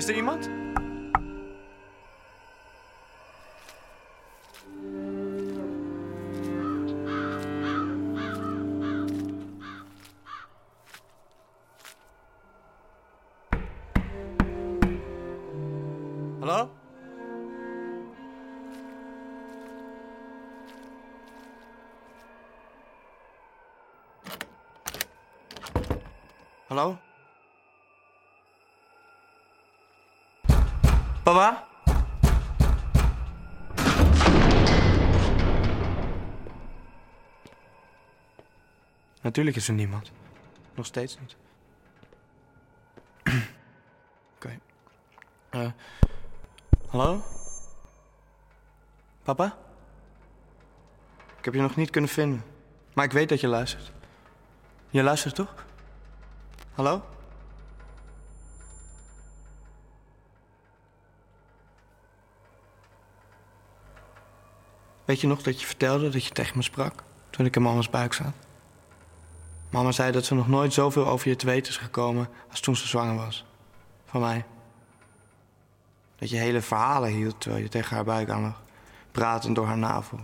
Is er iemand? Natuurlijk is er niemand. Nog steeds niet. Oké. Eh, hallo? Papa? Ik heb je nog niet kunnen vinden. Maar ik weet dat je luistert. Je luistert toch? Hallo? Weet je nog dat je vertelde dat je tegen me sprak toen ik in mama's buik zat? Mama zei dat ze nog nooit zoveel over je te weten is gekomen als toen ze zwanger was. Van mij. Dat je hele verhalen hield terwijl je tegen haar buik aan lag. Pratend door haar navel.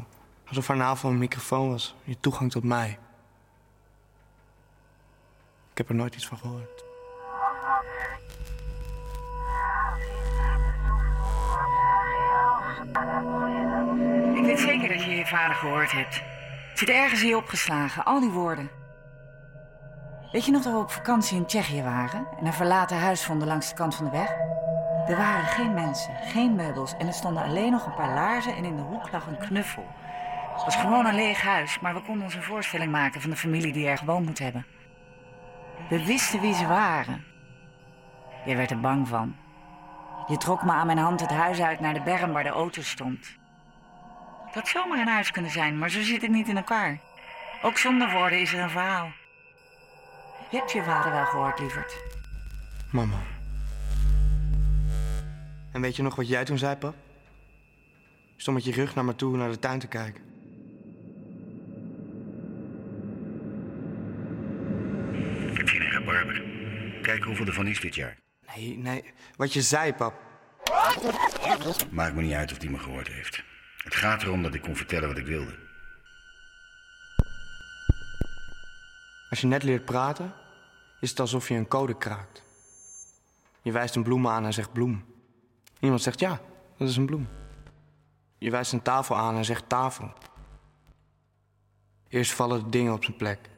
Alsof haar navel een microfoon was. Je toegang tot mij. Ik heb er nooit iets van gehoord. Ik weet zeker dat je je vader gehoord hebt. Het zit ergens hier opgeslagen, al die woorden. Weet je nog dat we op vakantie in Tsjechië waren en een verlaten huis vonden langs de kant van de weg? Er waren geen mensen, geen meubels en er stonden alleen nog een paar laarzen en in de hoek lag een knuffel. Het was gewoon een leeg huis, maar we konden ons een voorstelling maken van de familie die er gewoond moet hebben. We wisten wie ze waren. Je werd er bang van. Je trok me aan mijn hand het huis uit naar de berm waar de auto stond. Het had zomaar een huis kunnen zijn, maar zo zit het niet in elkaar. Ook zonder woorden is er een verhaal. Je hebt je vader wel gehoord, lieverd. Mama. En weet je nog wat jij toen zei, pap? Je stond met je rug naar me toe naar de tuin te kijken. Ik heb geen een rabarber. Kijk hoeveel er van is dit jaar. Nee, nee. Wat je zei, pap. Maakt me niet uit of die me gehoord heeft. Het gaat erom dat ik kon vertellen wat ik wilde. Als je net leert praten, is het alsof je een code kraakt. Je wijst een bloem aan en zegt bloem. Iemand zegt ja, dat is een bloem. Je wijst een tafel aan en zegt tafel. Eerst vallen de dingen op zijn plek.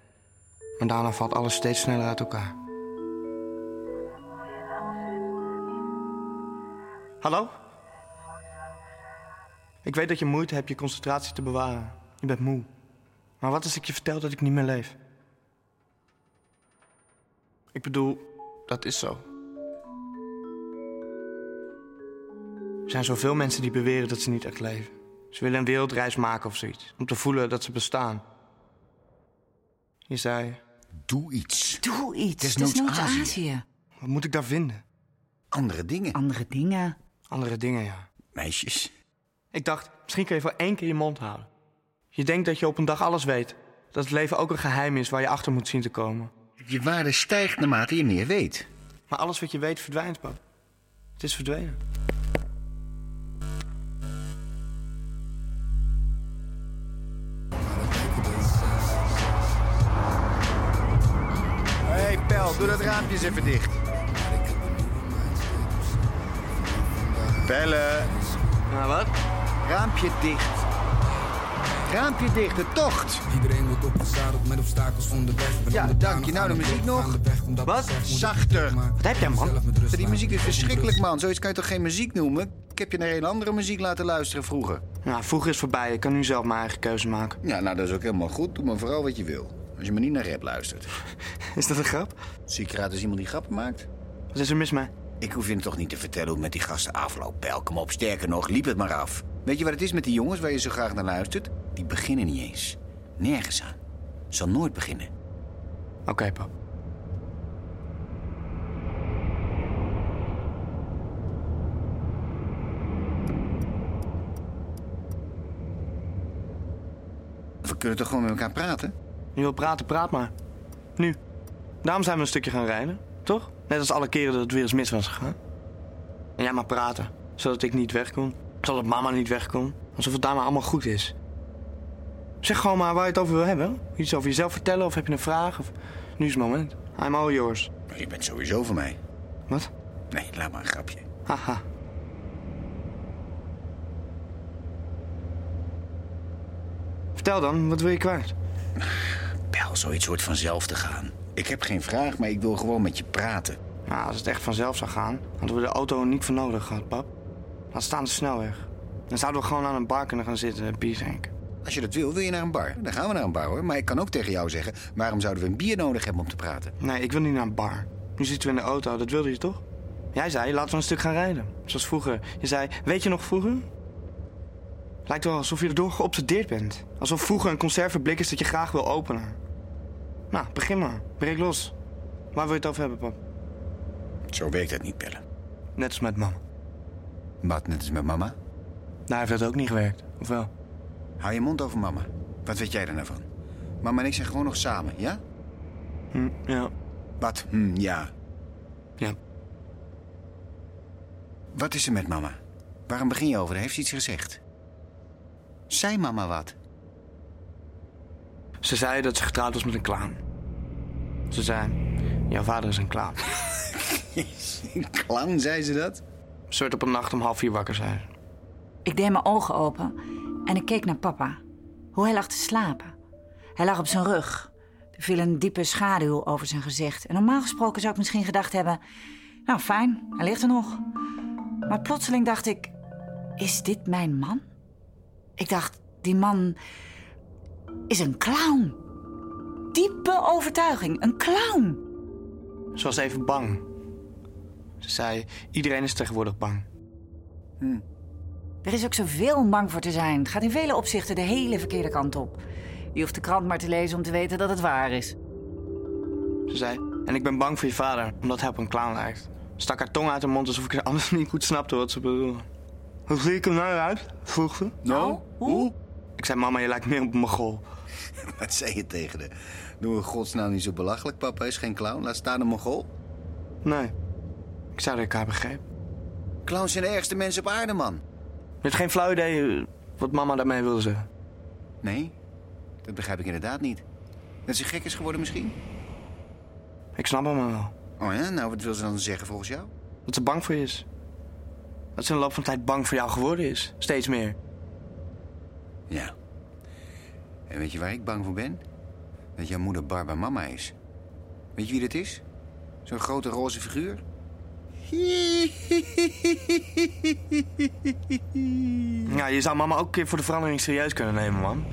Maar daarna valt alles steeds sneller uit elkaar. Hallo? Ik weet dat je moeite hebt je concentratie te bewaren. Je bent moe. Maar wat als ik je vertel dat ik niet meer leef? Ik bedoel, dat is zo. Er zijn zoveel mensen die beweren dat ze niet echt leven. Ze willen een wereldreis maken of zoiets. Om te voelen dat ze bestaan. Je zei, Doe iets. Doe iets. Desnoods Desnoods Azië. Azië. wat moet ik daar vinden? Andere dingen. Andere dingen. Andere dingen, ja. Meisjes. Ik dacht, misschien kun je voor één keer je mond houden. Je denkt dat je op een dag alles weet. Dat het leven ook een geheim is waar je achter moet zien te komen. Je waarde stijgt naarmate je meer weet. Maar alles wat je weet verdwijnt, pap. Het is verdwenen. Hé, hey, Pel, doe dat raampje eens even dicht. Pellen, Nou, wat? raampje dicht. Raampje dicht, de tocht. Iedereen wordt opgezadeld met obstakels onderweg. Ben Ja, onderdanig dank je. Nou, de muziek weg, nog? de weg, Wat? Zachter. Wat heb jij, man? Die muziek is verschrikkelijk, man. Zoiets kan je toch geen muziek noemen? Ik heb je naar een andere muziek laten luisteren vroeger. Nou, vroeger is voorbij. Ik kan nu zelf mijn eigen keuze maken. Ja, nou, dat is ook helemaal goed. Doe maar vooral wat je wil. Als je maar niet naar rap luistert. Is dat een grap? Zie ik eruit als iemand die grappen maakt? Wat is er mis mee? Ik hoef je toch niet te vertellen hoe het met die gasten afloopt, Pel. Kom op, sterker nog, liep het maar af. Weet je wat het is met die jongens waar je zo graag naar luistert? Die beginnen niet eens. Nergens aan. Zal nooit beginnen. Oké, pap. We kunnen toch gewoon met elkaar praten? Je wil praten, praat maar. Nu. Daarom zijn we een stukje gaan rijden, toch? Net als alle keren dat het weer eens mis was gegaan. En jij maar praten, zodat ik niet weg kon. Zodat mama niet weg kon. Alsof het daar maar allemaal goed is. Zeg gewoon maar waar je het over wil hebben. Iets over jezelf vertellen of heb je een vraag? Of... Nu is het moment. I'm all yours. Je bent sowieso van mij. Wat? Nee, laat maar een grapje. Haha. Vertel dan, wat wil je kwijt? Bel, zoiets hoort vanzelf te gaan. Ik heb geen vraag, maar ik wil gewoon met je praten. Nou, als het echt vanzelf zou gaan, hadden we de auto niet voor nodig gehad, pap. Laat staan de snelweg. Dan zouden we gewoon aan een bar kunnen gaan zitten en bier drinken. Als je dat wil, wil je naar een bar. Dan gaan we naar een bar hoor. Maar ik kan ook tegen jou zeggen: waarom zouden we een bier nodig hebben om te praten? Nee, ik wil niet naar een bar. Nu zitten we in de auto, dat wilde je toch? Jij zei, laten we een stuk gaan rijden. Zoals vroeger. Je zei, weet je nog vroeger? Lijkt wel alsof je erdoor geobsedeerd bent. Alsof vroeger een conserveblik is dat je graag wil openen. Nou, begin maar. Breek los. Waar wil je het over hebben, pap? Zo werkt het niet, Pelle. Net als met mama. Wat, net als met mama? Daar heeft het ook niet gewerkt, of wel? Hou je mond over mama. Wat weet jij er nou van? Mama en ik zijn gewoon nog samen, ja? Hm, ja. Wat? Hm, ja. Ja. Wat is er met mama? Waarom begin je over? Heeft ze iets gezegd? Zei mama wat? Ze zei dat ze getrouwd was met een clown. Ze zei, jouw vader is een clown. Een clown, zei ze dat? Werd op een nacht om half vier wakker, ze. Ik deed mijn ogen open en ik keek naar papa. Hoe hij lag te slapen. Hij lag op zijn rug. Er viel een diepe schaduw over zijn gezicht. En normaal gesproken zou ik misschien gedacht hebben... Nou, fijn, hij ligt er nog. Maar plotseling dacht ik... Is dit mijn man? Ik dacht, die man is een clown. Diepe overtuiging, een clown. Ze was even bang. Ze zei, iedereen is tegenwoordig bang. Er is ook zoveel om bang voor te zijn. Het gaat in vele opzichten de hele verkeerde kant op. Je hoeft de krant maar te lezen om te weten dat het waar is. Ze zei, en ik ben bang voor je vader, omdat hij op een clown lijkt. Stak haar tong uit haar mond alsof ik anders niet goed snapte wat ze bedoelde. Hoe zie ik er nou uit? vroeg ze. Nou, hoe? Ik zei, mama, je lijkt meer op een mogol. Wat zei je tegen de? Doe in godsnaam niet zo belachelijk. Papa is geen clown. Laat staan een mogol. Nee, ik zou haar begreep. Clowns zijn de ergste mensen op aarde, man. Je hebt geen flauw idee eh, wat mama daarmee wilde zeggen. Nee, dat begrijp ik inderdaad niet. Dat ze gek is geworden misschien? Ik snap hem wel. Oh ja, nou wat wil ze dan zeggen volgens jou? Dat ze bang voor je is. Dat ze in de loop van de tijd bang voor jou geworden is. Steeds meer. Ja. En weet je waar ik bang voor ben? Dat jouw moeder Barba mama is. Weet je wie dat is? Zo'n grote roze figuur? Ja, je zou mama ook een keer voor de verandering serieus kunnen nemen, man.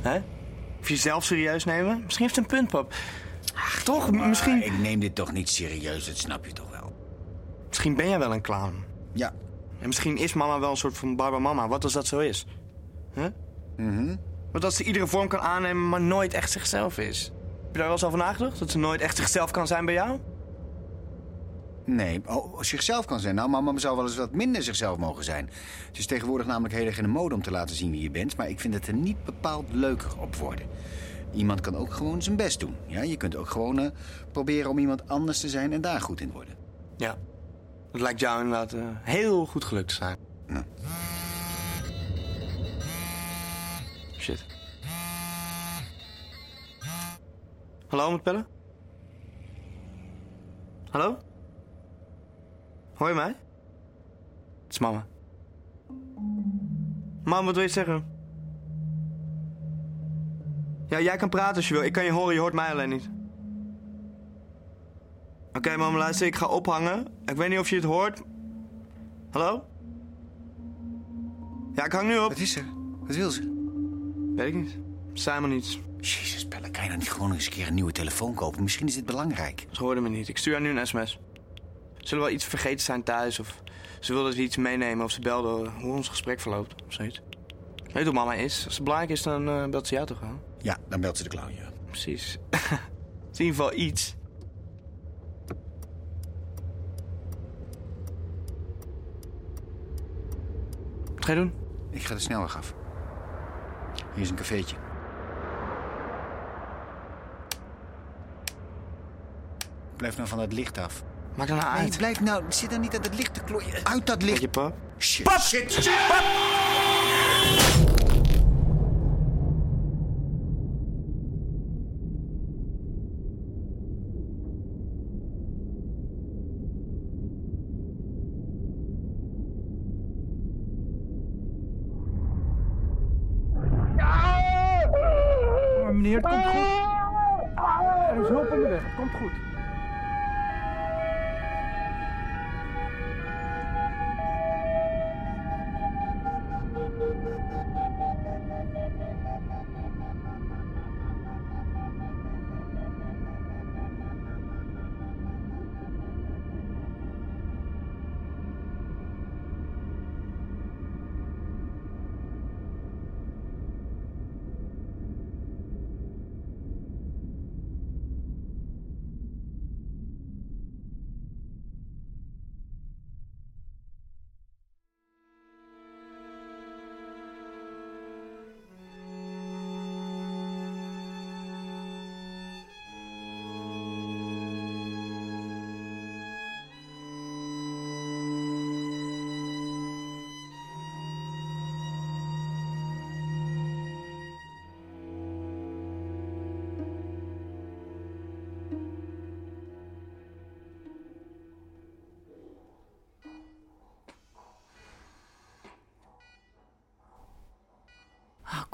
Hè? Of jezelf serieus nemen? Misschien heeft ze een punt, pap. Toch? Maar Misschien, ik neem dit toch niet serieus, dat snap je toch wel? misschien ben jij wel een clown. Ja. En misschien is mama wel een soort van Barbara mama. Wat als dat zo is? Huh? Mhm. Wat als ze iedere vorm kan aannemen, maar nooit echt zichzelf is? Heb je daar wel eens over nagedacht? Dat ze nooit echt zichzelf kan zijn bij jou? Nee, oh, zichzelf kan zijn. Nou, mama zou wel eens wat minder zichzelf mogen zijn. Het is tegenwoordig namelijk heel erg in de mode om te laten zien wie je bent... maar ik vind het er niet bepaald leuker op worden. Iemand kan ook gewoon zijn best doen. Ja? Je kunt ook gewoon eh, proberen om iemand anders te zijn en daar goed in worden. Ja. Dat lijkt jou inderdaad eh, heel goed gelukt te zijn. Nou. Shit. Hallo, met Pelle? Hallo? Hoor je mij? Het is mama. Mam, wat wil je zeggen? Ja, jij kan praten als je wil. Ik kan je horen, je hoort mij alleen niet. Oké, mama, luister, ik ga ophangen. Ik weet niet of je het hoort. Hallo? Ja, ik hang nu op. Wat is er? Wat wil ze? Weet ik niet. Maar niets. Jezus, Pelle, kan je nou niet gewoon eens een keer een nieuwe telefoon kopen? Misschien is dit belangrijk. Ze hoorde me niet. Ik stuur haar nu een sms. Zullen we wel iets vergeten zijn thuis? Of ze wilde iets meenemen of ze belde hoe ons gesprek verloopt. Of zoiets. Weet hoe mama is? Als het belangrijk is, dan eh, belt ze jou toch wel? Ja, dan belt ze de clown, ja. Precies. Het is in ieder geval iets. Wat ga je doen? Ik ga de snelweg af. Hier is een cafeetje. Blijf nou van het licht af. Maak er nou Nee, uit. blijf nou. Zit nou niet aan het licht te klooien. Uit dat licht. je, pap? Shit, shit, shit.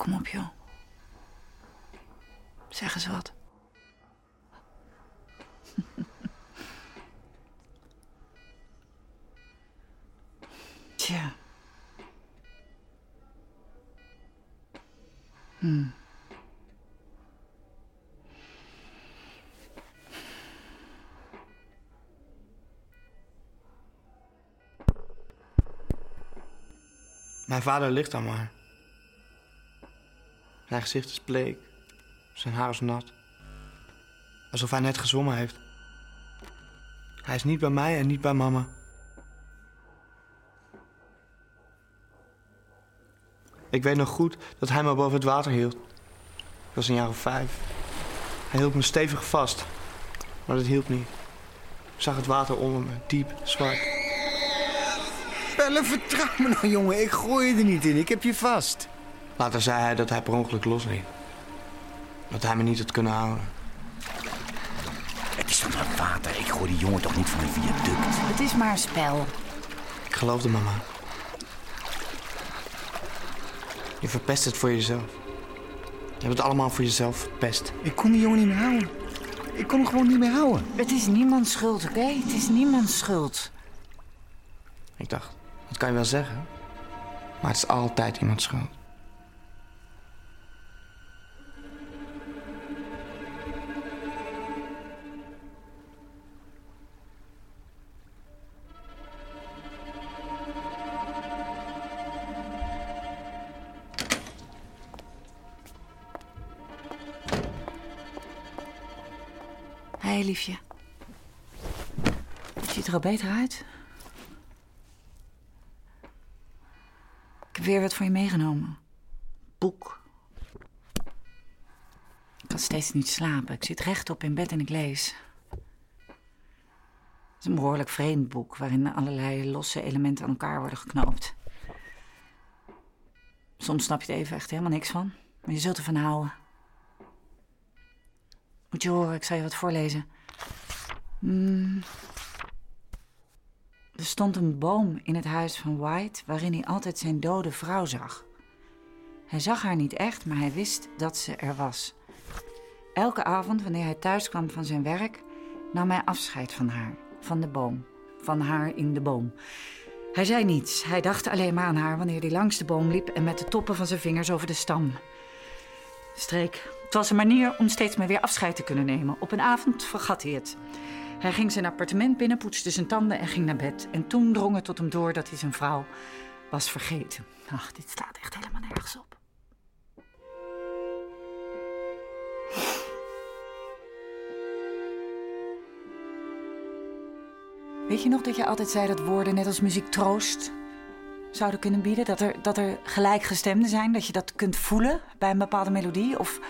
Kom op, joh. Zeg eens wat. Tja. Mijn vader ligt daar maar. Zijn gezicht is bleek. Zijn haar is nat. Alsof hij net gezwommen heeft. Hij is niet bij mij en niet bij mama. Ik weet nog goed dat hij me boven het water hield. Ik was een jaar of vijf. Hij hield me stevig vast. Maar dat hielp niet. Ik zag het water onder me, diep, zwart. Pelle, vertrouw me nou, jongen. Ik gooi je er niet in. Ik heb je vast. Later zei hij dat hij per ongeluk losliet. Dat hij me niet had kunnen houden. Het is van dat water. Ik gooi die jongen toch niet van een viaduct. Het is maar een spel. Ik geloofde mama. Je verpest het voor jezelf. Je hebt het allemaal voor jezelf verpest. Ik kon die jongen niet meer houden. Ik kon hem gewoon niet meer houden. Het is niemands schuld, oké? Het is niemands schuld. Ik dacht, dat kan je wel zeggen. Maar het is altijd iemands schuld. Hey, liefje. Je ziet er al beter uit. Ik heb weer wat voor je meegenomen. Boek. Ik kan steeds niet slapen. Ik zit rechtop in bed en ik lees. Het is een behoorlijk vreemd boek... waarin allerlei losse elementen aan elkaar worden geknoopt. Soms snap je het even echt helemaal niks van. Maar je zult ervan houden. Moet je horen, ik zal je wat voorlezen. Hmm. Er stond een boom in het huis van White waarin hij altijd zijn dode vrouw zag. Hij zag haar niet echt, maar hij wist dat ze er was. Elke avond, wanneer hij thuis kwam van zijn werk, nam hij afscheid van haar, van de boom, van haar in de boom. Hij zei niets, hij dacht alleen maar aan haar wanneer hij langs de boom liep en met de toppen van zijn vingers over de stam streek. Het was een manier om steeds maar weer afscheid te kunnen nemen. Op een avond vergat hij het. Hij ging zijn appartement binnen, poetste zijn tanden en ging naar bed. En toen drong het tot hem door dat hij zijn vrouw was vergeten. Ach, dit slaat echt helemaal nergens op. Weet je nog dat je altijd zei dat woorden net als muziek troost zouden kunnen bieden? Dat er, dat er gelijkgestemden zijn, dat je dat kunt voelen bij een bepaalde melodie? Of,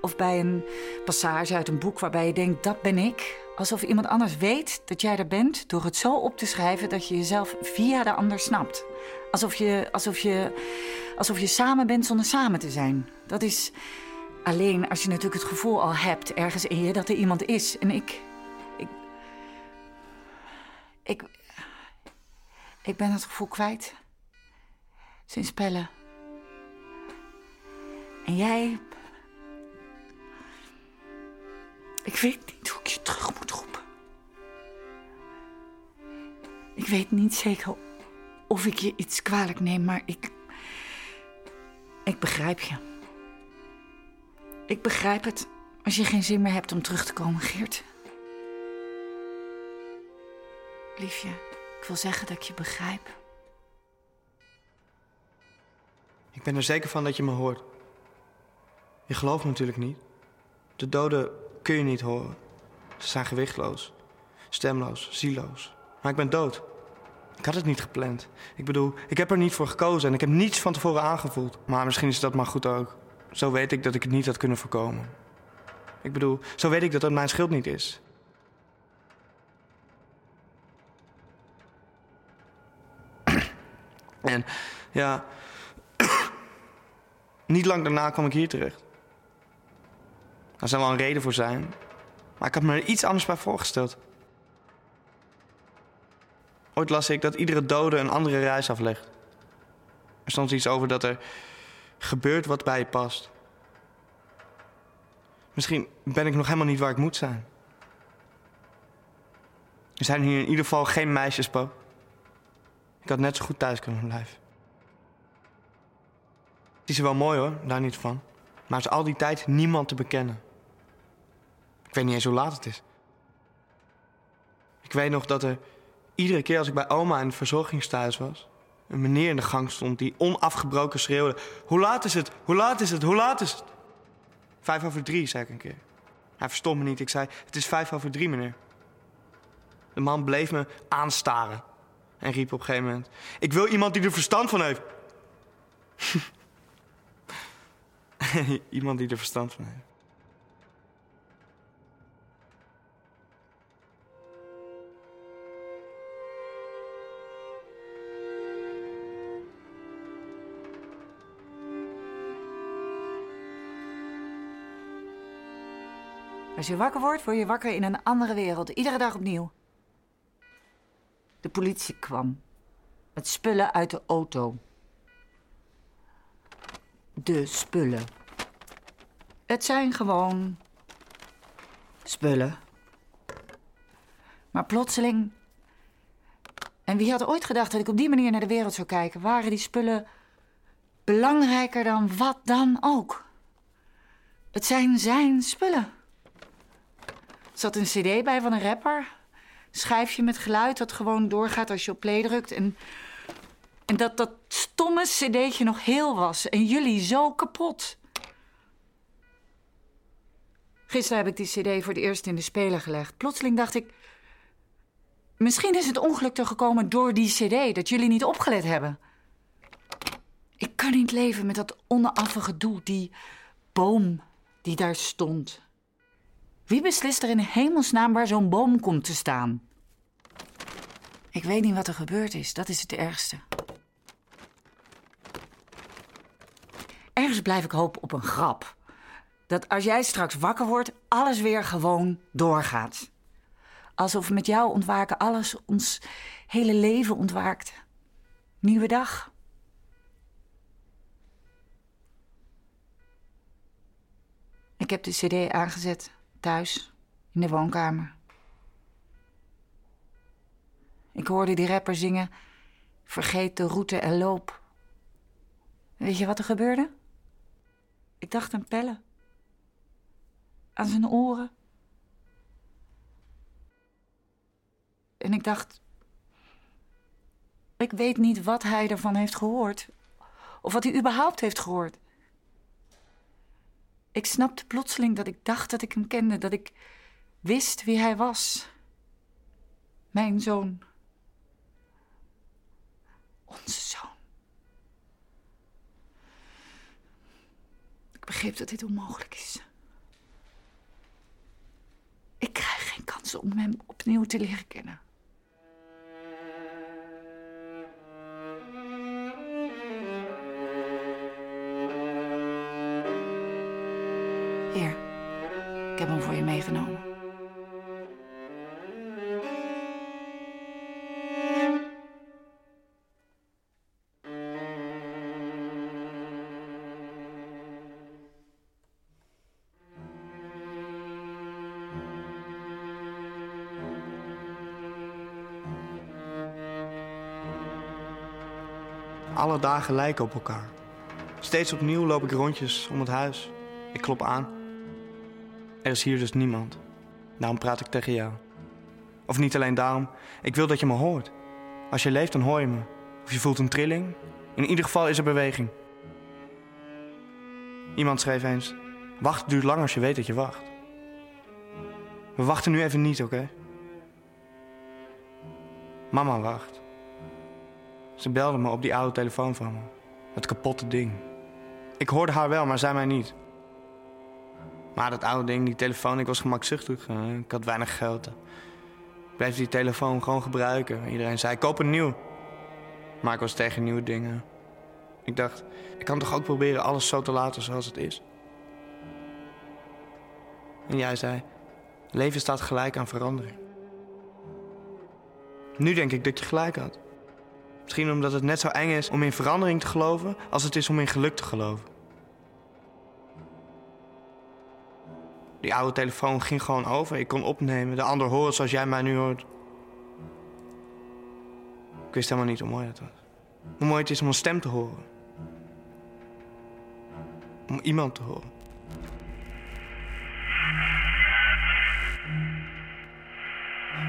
Of bij een passage uit een boek waarbij je denkt, dat ben ik. Alsof iemand anders weet dat jij er bent door het zo op te schrijven dat je jezelf via de ander snapt. Alsof je, alsof je, alsof je samen bent zonder samen te zijn. Dat is alleen als je natuurlijk het gevoel al hebt ergens in je dat er iemand is. En ik. Ik. Ik, ik ben het gevoel kwijt. Sinds Pelle. En jij. Ik weet niet hoe ik je terug moet roepen. Ik weet niet zeker of ik je iets kwalijk neem, maar ik. Ik begrijp je. Ik begrijp het als je geen zin meer hebt om terug te komen, Geert. Liefje, ik wil zeggen dat ik je begrijp. Ik ben er zeker van dat je me hoort. Je gelooft natuurlijk niet. De doden kun je niet horen. Ze zijn gewichtloos, stemloos, zieloos. Maar ik ben dood. Ik had het niet gepland. Ik bedoel, ik heb er niet voor gekozen en ik heb niets van tevoren aangevoeld. Maar misschien is dat maar goed ook. Zo weet ik dat ik het niet had kunnen voorkomen. Ik bedoel, zo weet ik dat het mijn schuld niet is. En ja, niet lang daarna kwam ik hier terecht. Daar zou wel een reden voor zijn. Maar ik had me er iets anders bij voorgesteld. Ooit las ik dat iedere dode een andere reis aflegt. Er stond iets over dat er gebeurt wat bij je past. Misschien ben ik nog helemaal niet waar ik moet zijn. Er zijn hier in ieder geval geen meisjes, Po. Ik had net zo goed thuis kunnen blijven. Het is wel mooi hoor, daar niet van. Maar is al die tijd niemand te bekennen. Ik weet niet eens hoe laat het is. Ik weet nog dat er iedere keer als ik bij oma in het verzorgingstehuis was... een meneer in de gang stond die onafgebroken schreeuwde... Hoe laat is het? Hoe laat is het? Hoe laat is het? Vijf over drie, zei ik een keer. Hij verstond me niet. Ik zei, het is vijf over drie, meneer. De man bleef me aanstaren. En riep op een gegeven moment... Ik wil iemand die er verstand van heeft. iemand die er verstand van heeft. Als je wakker wordt, word je wakker in een andere wereld. Iedere dag opnieuw. De politie kwam. Met spullen uit de auto. De spullen. Het zijn gewoon spullen. Maar plotseling. En wie had ooit gedacht dat ik op die manier naar de wereld zou kijken? Waren die spullen belangrijker dan wat dan ook? Het zijn zijn spullen. Er zat een cd bij van een rapper. Schijfje met geluid dat gewoon doorgaat als je op play drukt. En, en dat dat stomme cd'tje nog heel was. En jullie zo kapot. Gisteren heb ik die cd voor het eerst in de speler gelegd. Plotseling dacht ik... Misschien is het ongeluk er gekomen door die cd. Dat jullie niet opgelet hebben. Ik kan niet leven met dat onaffige doel. Die boom die daar stond. Wie beslist er in hemelsnaam waar zo'n boom komt te staan? Ik weet niet wat er gebeurd is. Dat is het ergste. Ergens blijf ik hopen op een grap. Dat als jij straks wakker wordt, alles weer gewoon doorgaat. Alsof met jou ontwaken alles ons hele leven ontwaakt. Nieuwe dag. Ik heb de CD aangezet thuis in de woonkamer. Ik hoorde die rapper zingen: Vergeet de route en loop. Weet je wat er gebeurde? Ik dacht aan Pelle. Aan zijn oren. En ik dacht. Ik weet niet wat hij ervan heeft gehoord. Of wat hij überhaupt heeft gehoord. Ik snapte plotseling dat ik dacht dat ik hem kende, dat ik wist wie hij was. Mijn zoon. Onze zoon. begreep dat dit onmogelijk is. Ik krijg geen kans om hem opnieuw te leren kennen. Hier, ik heb hem voor je meegenomen. Alle dagen lijken op elkaar. Steeds opnieuw loop ik rondjes om het huis. Ik klop aan. Er is hier dus niemand. Daarom praat ik tegen jou. Of niet alleen daarom, ik wil dat je me hoort. Als je leeft, dan hoor je me. Of je voelt een trilling. In ieder geval is er beweging. Iemand schreef eens: Wachten duurt lang als je weet dat je wacht. We wachten nu even niet, oké? Mama wacht. Ze belde me op die oude telefoon van me. Het kapotte ding. Ik hoorde haar wel, maar zij mij niet. Maar dat oude ding, die telefoon, ik was gemakzuchtig. eh, Ik had weinig geld. Ik bleef die telefoon gewoon gebruiken. Iedereen zei, koop een nieuw. Maar ik was tegen nieuwe dingen. Ik dacht, ik kan toch ook proberen alles zo te laten zoals het is. En jij zei, leven staat gelijk aan verandering. Nu denk ik dat je gelijk had. Misschien omdat het net zo eng is om in verandering te geloven als het is om in geluk te geloven. Die oude telefoon ging gewoon over. Ik kon opnemen, de ander horen zoals jij mij nu hoort. Ik wist helemaal niet hoe mooi dat was. Hoe mooi het is om een stem te horen. Om iemand te horen.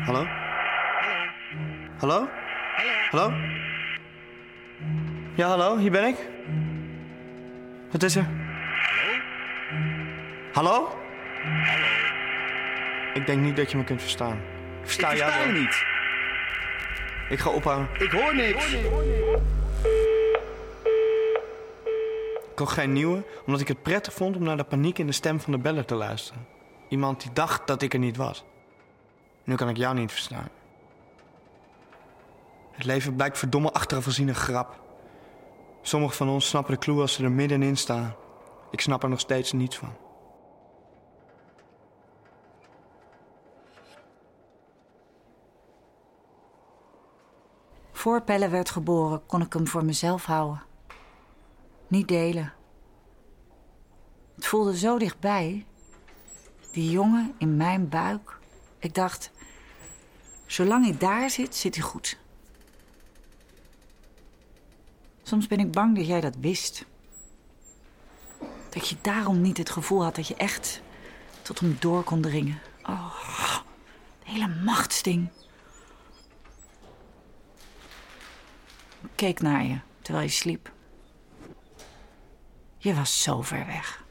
Hallo? Hallo? Hallo? Ja, hallo, hier ben ik. Wat is er? Hallo? Hallo? Ik denk niet dat je me kunt verstaan. Ik versta ik jou versta wel. je niet. Ik ga ophouden. Ik hoor niks. Ik kocht geen nieuwe, omdat ik het prettig vond om naar de paniek in de stem van de beller te luisteren. Iemand die dacht dat ik er niet was. Nu kan ik jou niet verstaan. Het leven blijkt verdomme achteraf gezien een grap. Sommigen van ons snappen de clue als ze er middenin staan. Ik snap er nog steeds niets van. Voor Pelle werd geboren, kon ik hem voor mezelf houden. Niet delen. Het voelde zo dichtbij. Die jongen in mijn buik. Ik dacht, zolang hij daar zit, zit hij goed. Soms ben ik bang dat jij dat wist. Dat je daarom niet het gevoel had dat je echt tot hem door kon dringen. Oh, het hele machtsding. Ik keek naar je terwijl je sliep. Je was zo ver weg.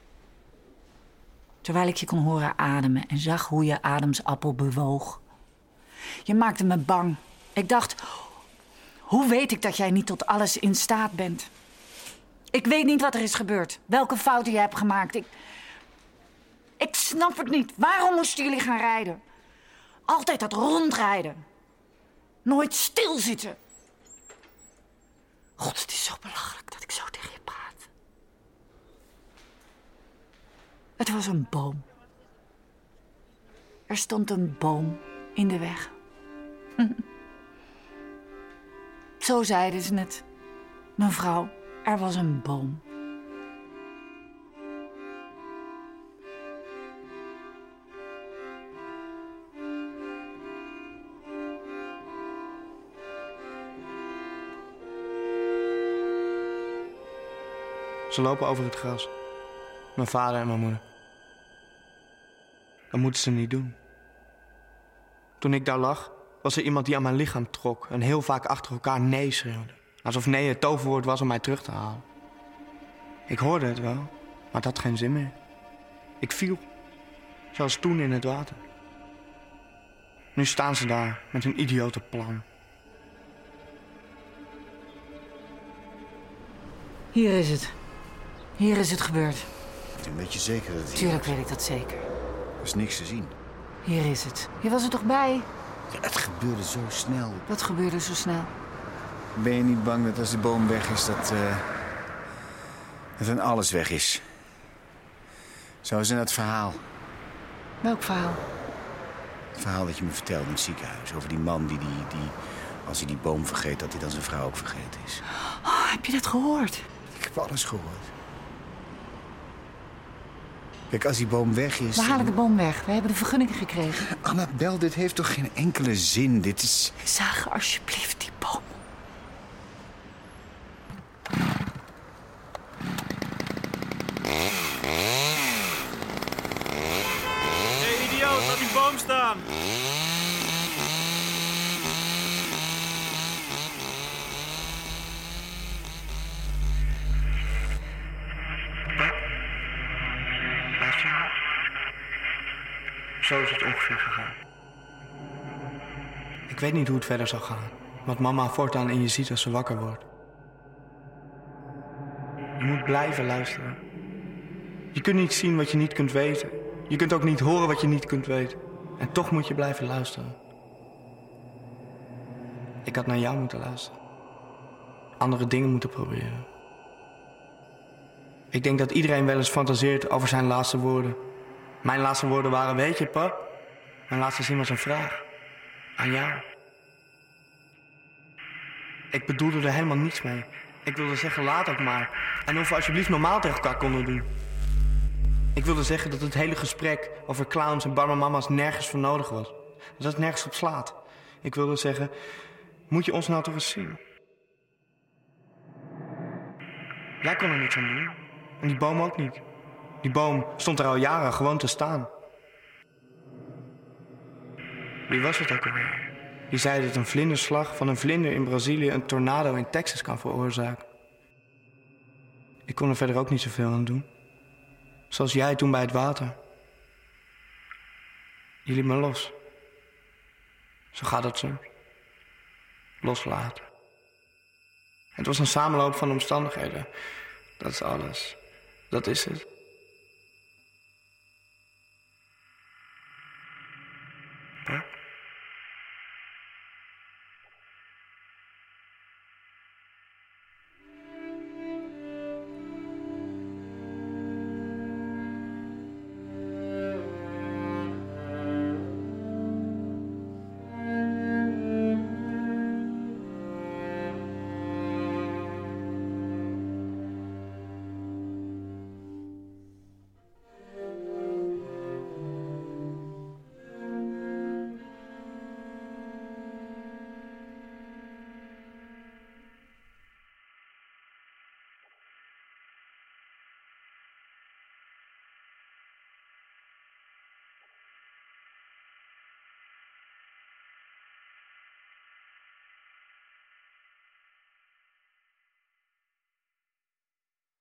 Terwijl ik je kon horen ademen en zag hoe je ademsappel bewoog. Je maakte me bang. Ik dacht, hoe weet ik dat jij niet tot alles in staat bent? Ik weet niet wat er is gebeurd, welke fouten je hebt gemaakt. Ik, ik snap het niet. Waarom moesten jullie gaan rijden? Altijd dat rondrijden. Nooit stilzitten. God, het is zo belachelijk dat ik zo tegen je praat. Het was een boom. Er stond een boom in de weg. Zo zeiden ze het. Mevrouw, er was een boom. Ze lopen over het gras. Mijn vader en mijn moeder. Dat moeten ze niet doen. Toen ik daar lag, was er iemand die aan mijn lichaam trok en heel vaak achter elkaar nee schreeuwde. Alsof nee het toverwoord was om mij terug te halen. Ik hoorde het wel, maar het had geen zin meer. Ik viel, zoals toen in het water. Nu staan ze daar met hun idiote plan. Hier is het. Hier is het gebeurd. Weet je zeker dat het hier Tuurlijk weet ik dat zeker. Er is niks te zien. Hier is het. Je was er toch bij? Ja, het gebeurde zo snel. Wat gebeurde zo snel? Ben je niet bang dat als de boom weg is, dat, eh, dat dan alles weg is? Zoals in dat verhaal. Welk verhaal? Het verhaal dat je me vertelde in het ziekenhuis. Over die man die, die, die als hij die boom vergeet, dat hij dan zijn vrouw ook vergeten is. Oh, heb je dat gehoord? Ik heb alles gehoord. Kijk, als die boom weg is... We halen de boom weg. We hebben de vergunning gekregen. Annabel, dit heeft toch geen enkele zin? Dit is... Zag alsjeblieft die boom. Hé, hey, idioot, laat die boom staan! Ik weet niet hoe het verder zal gaan. Wat mama voortaan in je ziet als ze wakker wordt. Je moet blijven luisteren. Je kunt niet zien wat je niet kunt weten. Je kunt ook niet horen wat je niet kunt weten. En toch moet je blijven luisteren. Ik had naar jou moeten luisteren. Andere dingen moeten proberen. Ik denk dat iedereen wel eens fantaseert over zijn laatste woorden. Mijn laatste woorden waren, weet je, pap? Mijn laatste zin was een vraag. Aan jou. Ik bedoelde er helemaal niets mee. Ik wilde zeggen, laat ook maar. En of we alsjeblieft normaal tegen elkaar konden doen. Ik wilde zeggen dat het hele gesprek over clowns en barmamama's nergens voor nodig was. Dat het nergens op slaat. Ik wilde zeggen, moet je ons nou toch eens zien? Jij kon er niks aan doen. En die boom ook niet. Die boom stond er al jaren gewoon te staan. Wie was het ook alweer? Die zei dat een vlinderslag van een vlinder in Brazilië een tornado in Texas kan veroorzaken. Ik kon er verder ook niet zoveel aan doen. Zoals jij toen bij het water. Je liet me los. Zo gaat het zo. Loslaten. Het was een samenloop van omstandigheden. Dat is alles. Dat is het. Huh?